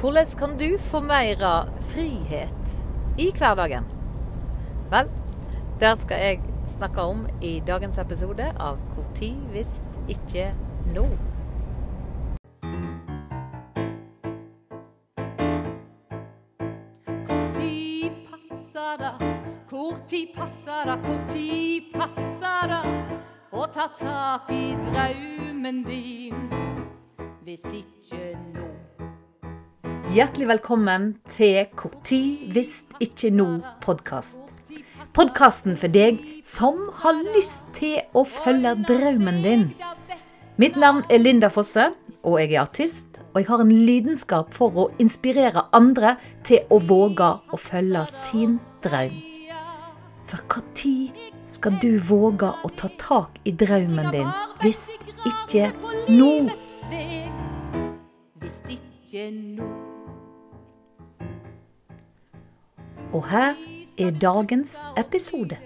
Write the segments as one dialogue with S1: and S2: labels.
S1: Hvordan kan du få mer frihet i hverdagen? Vel, der skal jeg snakke om i dagens episode av Hvor tid hvis ikke nå.
S2: Tid passer det? Tid passer det? Tid passer det å ta tak i drømmen din? Hvis ikke nå.
S1: Hjertelig velkommen til Hvor tid hvis ikke nå-podkast. Podkasten for deg som har lyst til å følge drømmen din. Mitt navn er Linda Fosse, og jeg er artist. Og jeg har en lidenskap for å inspirere andre til å våge å følge sin drøm. For når skal du våge å ta tak i drømmen din, hvis ikke nå?
S2: Hvis ikke nå.
S1: Og her er dagens episode.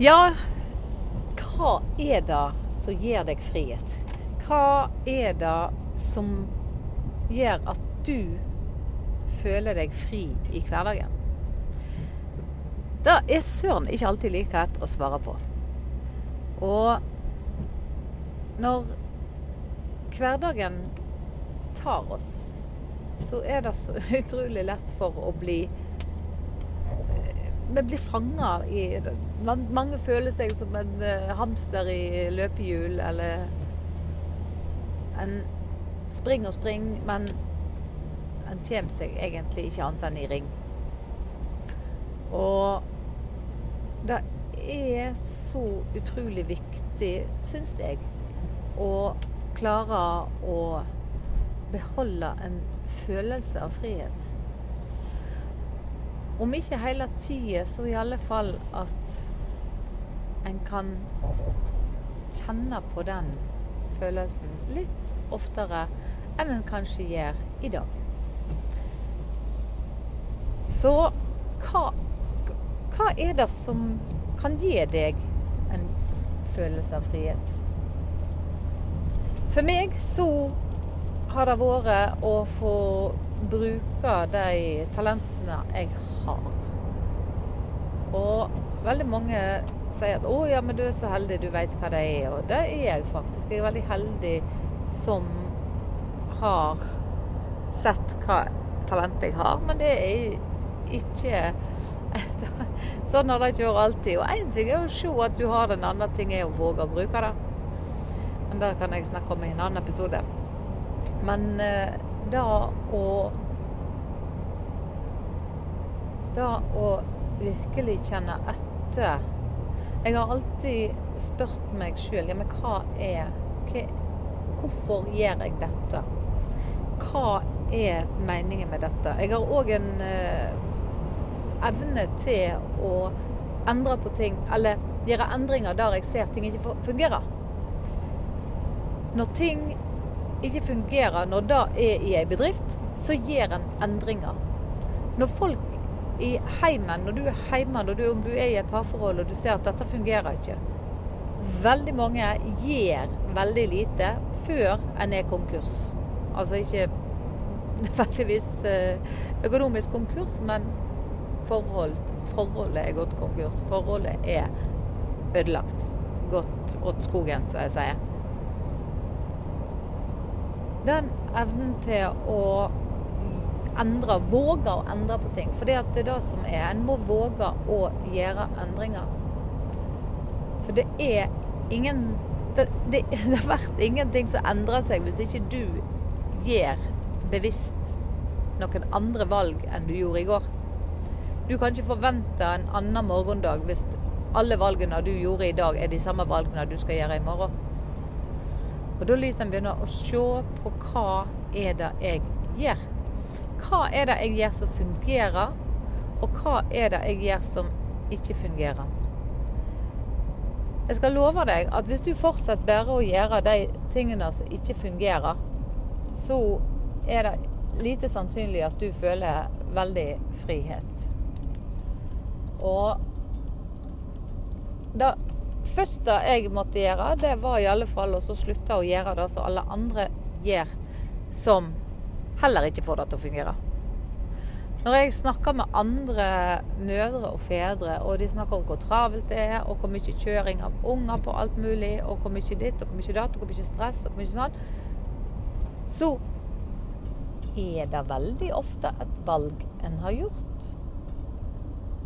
S1: Ja, hva er det som gir deg frihet? Hva er det som gjør at du føler deg fri i hverdagen? Det er søren ikke alltid like lett å svare på. Og når hverdagen tar oss, så er det så utrolig lett for å bli Vi blir fanga i Mange føler seg som en eh, hamster i løpehjul, eller en springer og springer, men en kommer seg egentlig ikke annet enn i ring. Og det er så utrolig viktig, syns jeg, å klare å beholde en følelse av frihet. Om ikke hele tida, så i alle fall at en kan kjenne på den følelsen litt oftere enn en kanskje gjør i dag. Så hva, hva er det som kan gi deg en følelse av frihet? For meg så har det vært å få bruke de talentene jeg har. Og veldig mange sier at 'Å ja, men du er så heldig, du vet hva det er'. Og det er jeg faktisk. Jeg er veldig heldig som har sett hva talent jeg har. Men det er ikke Sånn har det ikke vært alltid. Og én ting er å se at du har det, en annen ting er å våge å bruke det. Men det kan jeg snakke om i en annen episode. Men det da å Da å virkelig kjenne etter Jeg har alltid spurt meg sjøl ja, hva er hva, Hvorfor gjør jeg dette? Hva er meningen med dette? Jeg har òg en eh, evne til å endre på ting, eller gjøre endringer der jeg ser ting ikke fungerer. Når ting ikke fungerer når det er i ei bedrift, så gjør en endringer. Når folk i heimen, når du er hjemme, når du, om du er i et parforhold og du ser at dette fungerer ikke Veldig mange gjør veldig lite før en er konkurs. Altså ikke nødvendigvis eh, økonomisk konkurs, men forhold, forholdet er gått konkurs. Forholdet er ødelagt. Gått åt skogen, som jeg sier. Den evnen til å endre, våge å endre på ting. For det er det som er. En må våge å gjøre endringer. For det er ingen Det, det, det har vært ingenting som endrer seg hvis ikke du gjør bevisst noen andre valg enn du gjorde i går. Du kan ikke forvente en annen morgendag hvis alle valgene du gjorde i dag, er de samme valgene du skal gjøre i morgen. Og da lyser en begynne å se på hva er det jeg gjør. Hva er det jeg gjør som fungerer, og hva er det jeg gjør som ikke fungerer. Jeg skal love deg at hvis du fortsetter bare å gjøre de tingene som ikke fungerer, så er det lite sannsynlig at du føler veldig frihet. Og det første jeg måtte gjøre, det var i alle fall å slutte å gjøre det som alle andre gjør, som heller ikke får det til å fungere. Når jeg snakker med andre mødre og fedre, og de snakker om hvor travelt det er, og hvor mye kjøring av unger på alt mulig, og hvor mye ditt og hvor mye datt, og hvor mye stress og hvor mye sånn, så er det veldig ofte et valg en har gjort.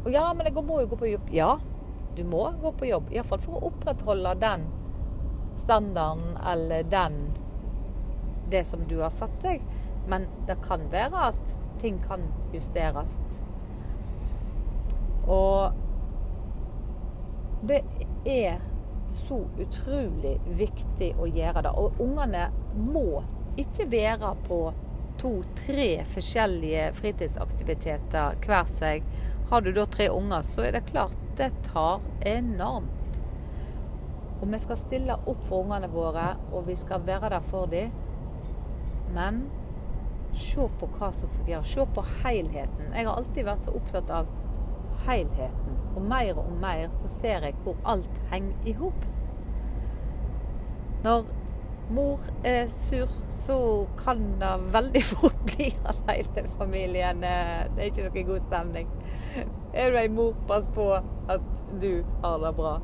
S1: Og ja, men jeg må jo gå på jobb. Ja, du må gå på jobb. Iallfall for å opprettholde den standarden eller den det som du har satt deg. Men det kan være at ting kan justeres. Og det er så utrolig viktig å gjøre det. Og ungene må ikke være på to-tre forskjellige fritidsaktiviteter hver seg. Har du da tre unger, så er det klart det tar enormt. Og vi skal stille opp for ungene våre, og vi skal være der for dem. Men se på hva som fungerer. Se på helheten. Jeg har alltid vært så opptatt av helheten. Og mer og mer så ser jeg hvor alt henger i hop. Når mor er sur, så kan det veldig fort bli at hele familien eh, Det er ikke noe god stemning. Er du ei mor, pass på at du har det bra.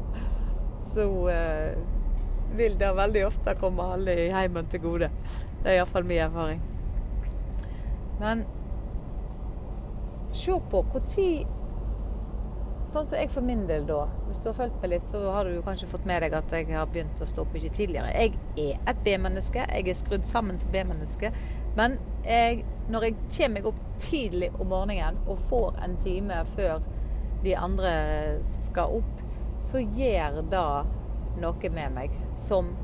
S1: Så eh, vil det veldig ofte komme alle i heimen til gode. Det er iallfall min erfaring. Men se på når Sånn som jeg for min del, da. Hvis du har fulgt meg litt, så har du kanskje fått med deg at jeg har begynt å stå opp mye tidligere. Jeg er et B-menneske. Jeg er skrudd sammen som B-menneske. Men jeg, når jeg kommer meg opp tidlig om morgenen og får en time før de andre skal opp, så gjør det noe med meg som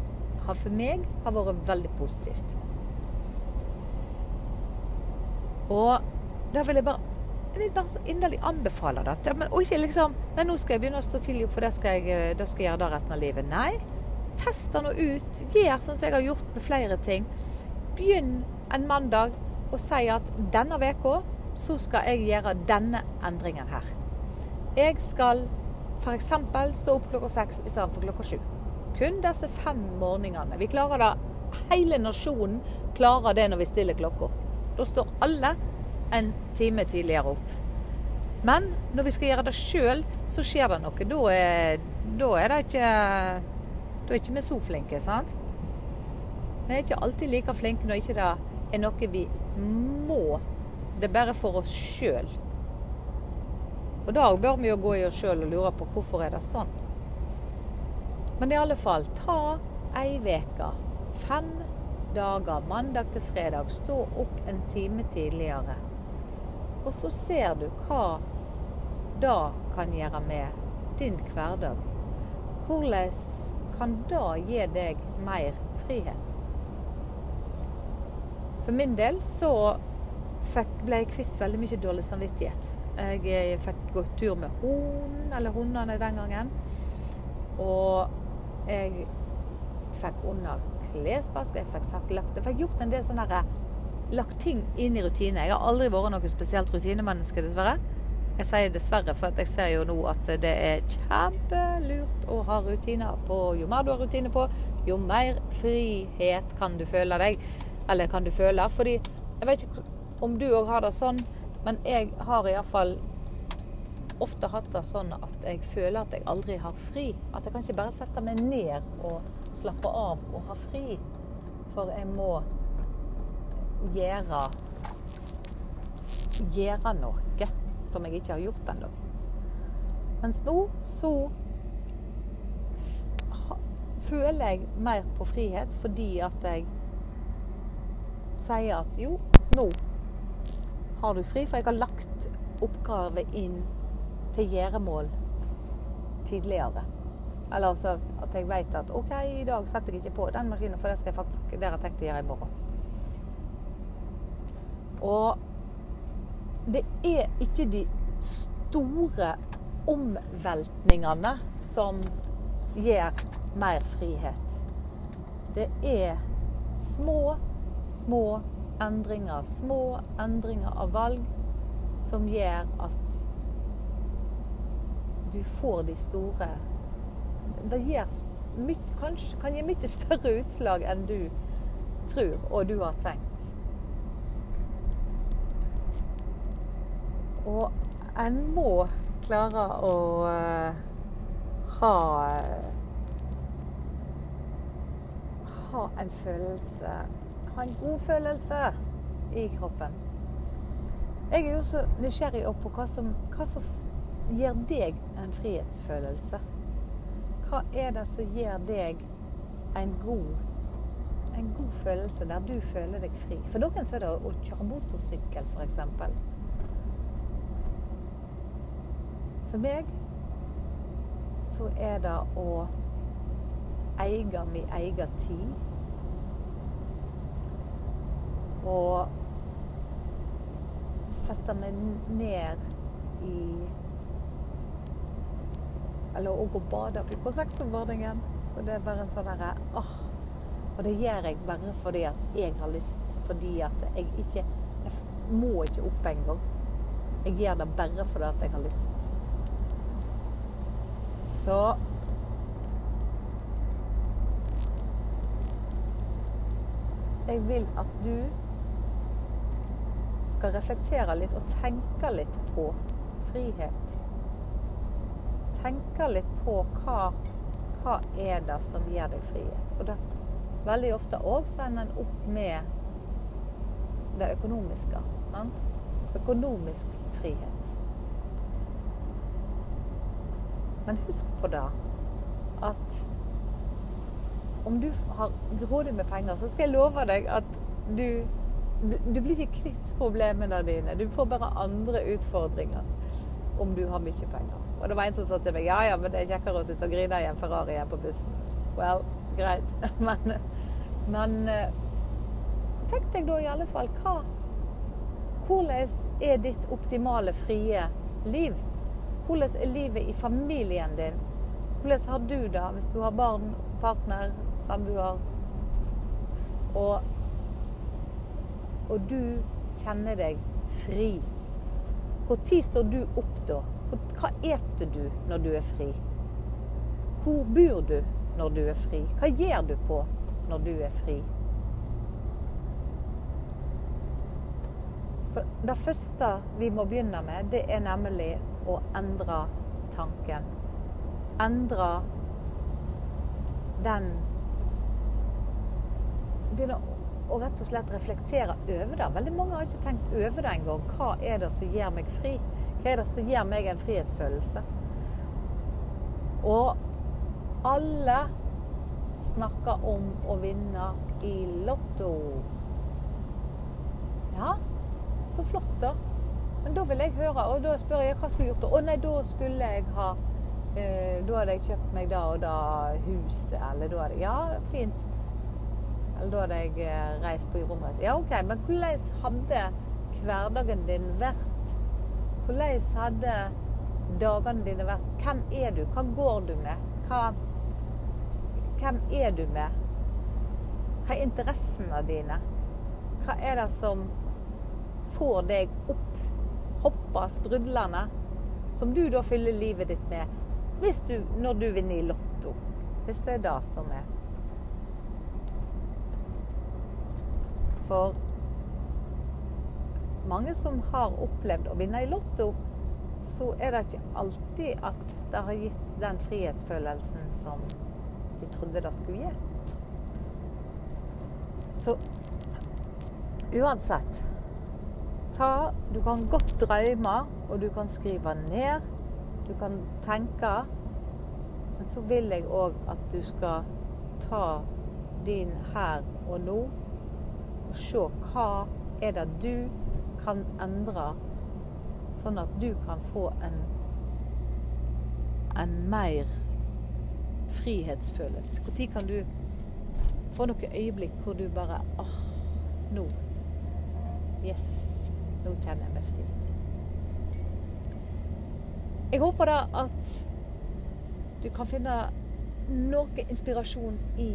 S1: for meg har vært veldig positivt. Og da vil jeg bare jeg vil bare så inderlig anbefale det. Og ikke liksom Nei, nå skal jeg begynne å stå tidlig opp, for det skal jeg, det skal jeg gjøre da resten av livet. Nei. Test det nå ut. Gjør sånn som jeg har gjort med flere ting. Begynn en mandag og si at denne uka så skal jeg gjøre denne endringen her. Jeg skal f.eks. stå opp klokka seks istedenfor klokka sju. Kun disse fem morgenene. Vi klarer det. Hele nasjonen klarer det når vi stiller klokka. Da står alle en time tidligere opp. Men når vi skal gjøre det sjøl, så skjer det noe. Da er, da er det ikke Da er ikke vi så flinke, sant? Vi er ikke alltid like flinke når ikke det er noe vi må. Det er bare for oss sjøl. Og da bør vi jo gå i oss sjøl og lure på hvorfor er det sånn. Men i alle fall, ta ei uke. Fem dager, mandag til fredag. Stå opp en time tidligere. Og så ser du hva det kan gjøre med din hverdag. Hvordan kan det gi deg mer frihet? For min del så ble jeg kvitt veldig mye dårlig samvittighet. Jeg eh, fikk gått tur med hunden, eller hundene den gangen. Og jeg fikk under klesvask, jeg fikk sagt lagt Jeg fikk gjort en del sånne lagt ting inn i rutine. Jeg har aldri vært noe spesielt rutinemenneske, dessverre. Jeg sier dessverre, for jeg ser jo nå at det er kjempelurt å ha rutiner på. Jo mer du har rutine på, jo mer frihet kan du føle deg. Eller kan du føle. Fordi jeg vet ikke om du òg har det sånn, men jeg har iallfall ofte hatt det sånn at jeg føler at jeg aldri har fri. At jeg kan ikke bare sette meg ned og slappe av og ha fri. For jeg må gjøre gjøre noe som jeg ikke har gjort ennå. Mens nå så føler jeg mer på frihet fordi at jeg sier at jo, nå har du fri, for jeg har lagt oppgave inn til gjøremål tidligere. Eller altså at jeg vet at OK, i dag setter jeg ikke på den maskinen, for det skal jeg faktisk, det har jeg tenkt å gjøre i morgen. Og det er ikke de store omveltningene som gir mer frihet. Det er små, små endringer. Små endringer av valg som gjør at du får de store Det gir, mye, kanskje, kan gi mye større utslag enn du tror og du har tenkt. Og en må klare å uh, ha Ha en følelse Ha en god følelse i kroppen. Jeg er jo så nysgjerrig på hva som, hva som gir deg en frihetsfølelse. Hva er det som gir deg en god, en god følelse der du føler deg fri? For noen så er det å kjøre motorsykkel, f.eks. For meg så er det å eie min egen tid. Og sette meg ned i Eller å gå og bade klokka seks om morgenen. Og det er bare sånn derre åh. Og det gjør jeg bare fordi at jeg har lyst. Fordi at jeg ikke Jeg må ikke opp engang. Jeg gjør det bare fordi at jeg har lyst. Så Jeg vil at du skal reflektere litt og tenke litt på frihet. Tenke litt på hva, hva er det som gir deg frihet. Og det, veldig ofte òg så ender en opp med det økonomiske. Sant? Økonomisk frihet. Men husk på det at om du har grådig med penger, så skal jeg love deg at du du blir ikke kvitt problemene dine. Du får bare andre utfordringer om du har mye penger. Og det var en som sa til meg ja, ja, men det er kjekkere å sitte og grine i en Ferrari enn på bussen. Well, greit. Men, men eh, tenk deg da i alle fall hva Hvordan er ditt optimale frie liv? Hvordan er livet i familien din? Hvordan har du det hvis du har barn, partner, samboer? Og og du kjenner deg fri. Når står du opp da? Hva eter du når du er fri? Hvor bor du når du er fri? Hva gjør du på når du er fri? For det første vi må begynne med, det er nemlig å endre tanken. Endre den Begynne å rett og slett reflektere over det. Veldig mange har ikke tenkt over det engang. Hva er det som gjør meg fri? Hva er det som gir meg en frihetsfølelse? Og alle snakker om å vinne i Lotto. Ja, så flott, da. Men da vil jeg høre, og da spør jeg hva skulle du gjort? Å nei, da skulle jeg ha eh, Da hadde jeg kjøpt meg da og da huset, eller da hadde Ja, fint. Eller da hadde jeg eh, reist på romreise. Ja, OK, men hvordan hadde hverdagen din vært? Hvordan hadde dagene dine vært? Hvem er du? Hva går du med? Hva, hvem er du med? Hva er interessene dine? Hva er det som får deg opp, hoppa sprudlende, som du da fyller livet ditt med hvis du, når du vinner i Lotto? Hvis det er det som er. For mange som har opplevd å vinne i Lotto, så er det ikke alltid at det har gitt den frihetsfølelsen som de trodde det skulle gi. Så uansett ta, Du kan godt drømme, og du kan skrive ned. Du kan tenke. Men så vil jeg òg at du skal ta din her og nå og se hva er det du kan endre, sånn at du kan få en, en mer frihetsfølelse. Når kan du få noen øyeblikk hvor du bare åh, nå Yes, nå kjenner jeg fri. Jeg håper da at du kan finne noe inspirasjon i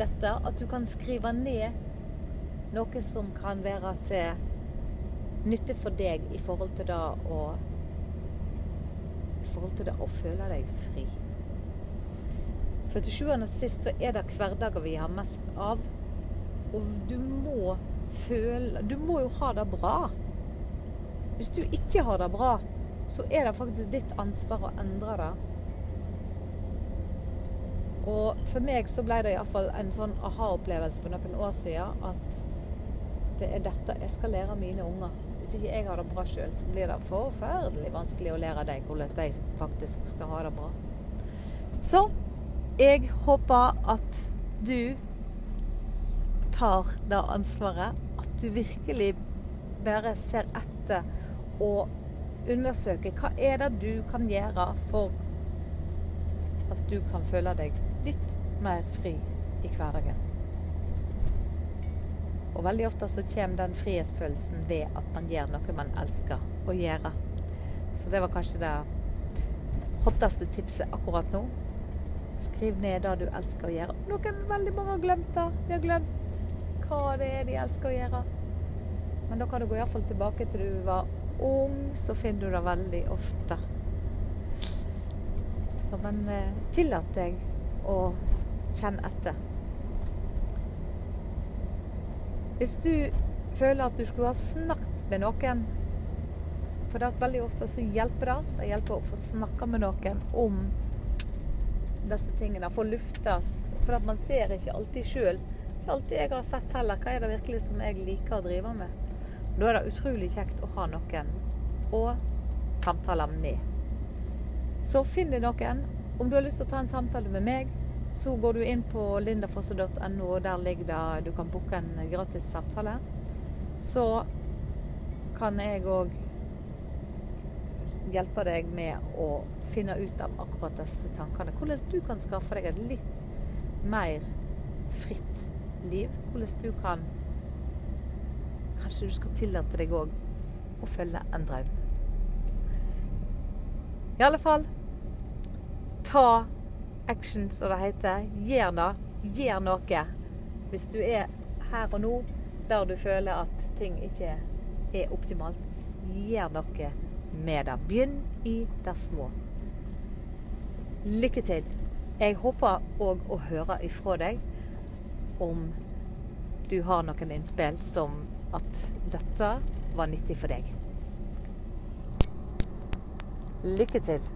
S1: dette. At du kan skrive ned noe som kan være til nytte for deg i forhold til det å forhold til det å føle deg fri. For til sjuende og sist så er det hverdager vi har mest av. Og du må føle Du må jo ha det bra. Hvis du ikke har det bra, så er det faktisk ditt ansvar å endre det. Og for meg så ble det iallfall en sånn aha-opplevelse for noen år siden at det er dette jeg skal lære mine unger. Hvis ikke jeg har det bra sjøl, så blir det forferdelig vanskelig å lære dem hvordan de faktisk skal ha det bra. Så jeg håper at du tar det ansvaret. At du virkelig bare ser etter og undersøker hva er det du kan gjøre for at du kan føle deg litt mer fri i hverdagen. Og veldig ofte så kommer den frihetsfølelsen ved at man gjør noe man elsker å gjøre. Så det var kanskje det hotteste tipset akkurat nå. Skriv ned det du elsker å gjøre. Noen veldig mange har glemt det. De har glemt hva det er de elsker å gjøre. Men da kan du gå iallfall tilbake til du var ung, så finner du det veldig ofte. Så men eh, tillat deg å kjenne etter. Hvis du føler at du skulle ha snakket med noen For det er veldig ofte så hjelper det. Det hjelper å få snakka med noen om disse tingene. Få luftes. For at man ser ikke alltid sjøl. Ikke alltid jeg har sett heller. Hva er det virkelig som jeg liker å drive med? Da er det utrolig kjekt å ha noen å samtale med. Så finn deg noen. Om du har lyst til å ta en samtale med meg, så går du inn på lindafosse.no, og der ligger det Du kan booke en gratis samtale. Så kan jeg òg hjelpe deg med å finne ut av akkurat disse tankene. Hvordan du kan skaffe deg et litt mer fritt liv. Hvordan du kan Kanskje du skal tillate deg òg å følge en drøm. I alle fall ta action, som det heter. Gjør det. Gjør noe. Hvis du er her og nå der du føler at ting ikke er optimalt, gjør noe med det. Begynn i det små. Lykke til. Jeg håper òg å høre ifra deg om du har noen innspill som at dette var nyttig for deg. Lykke til.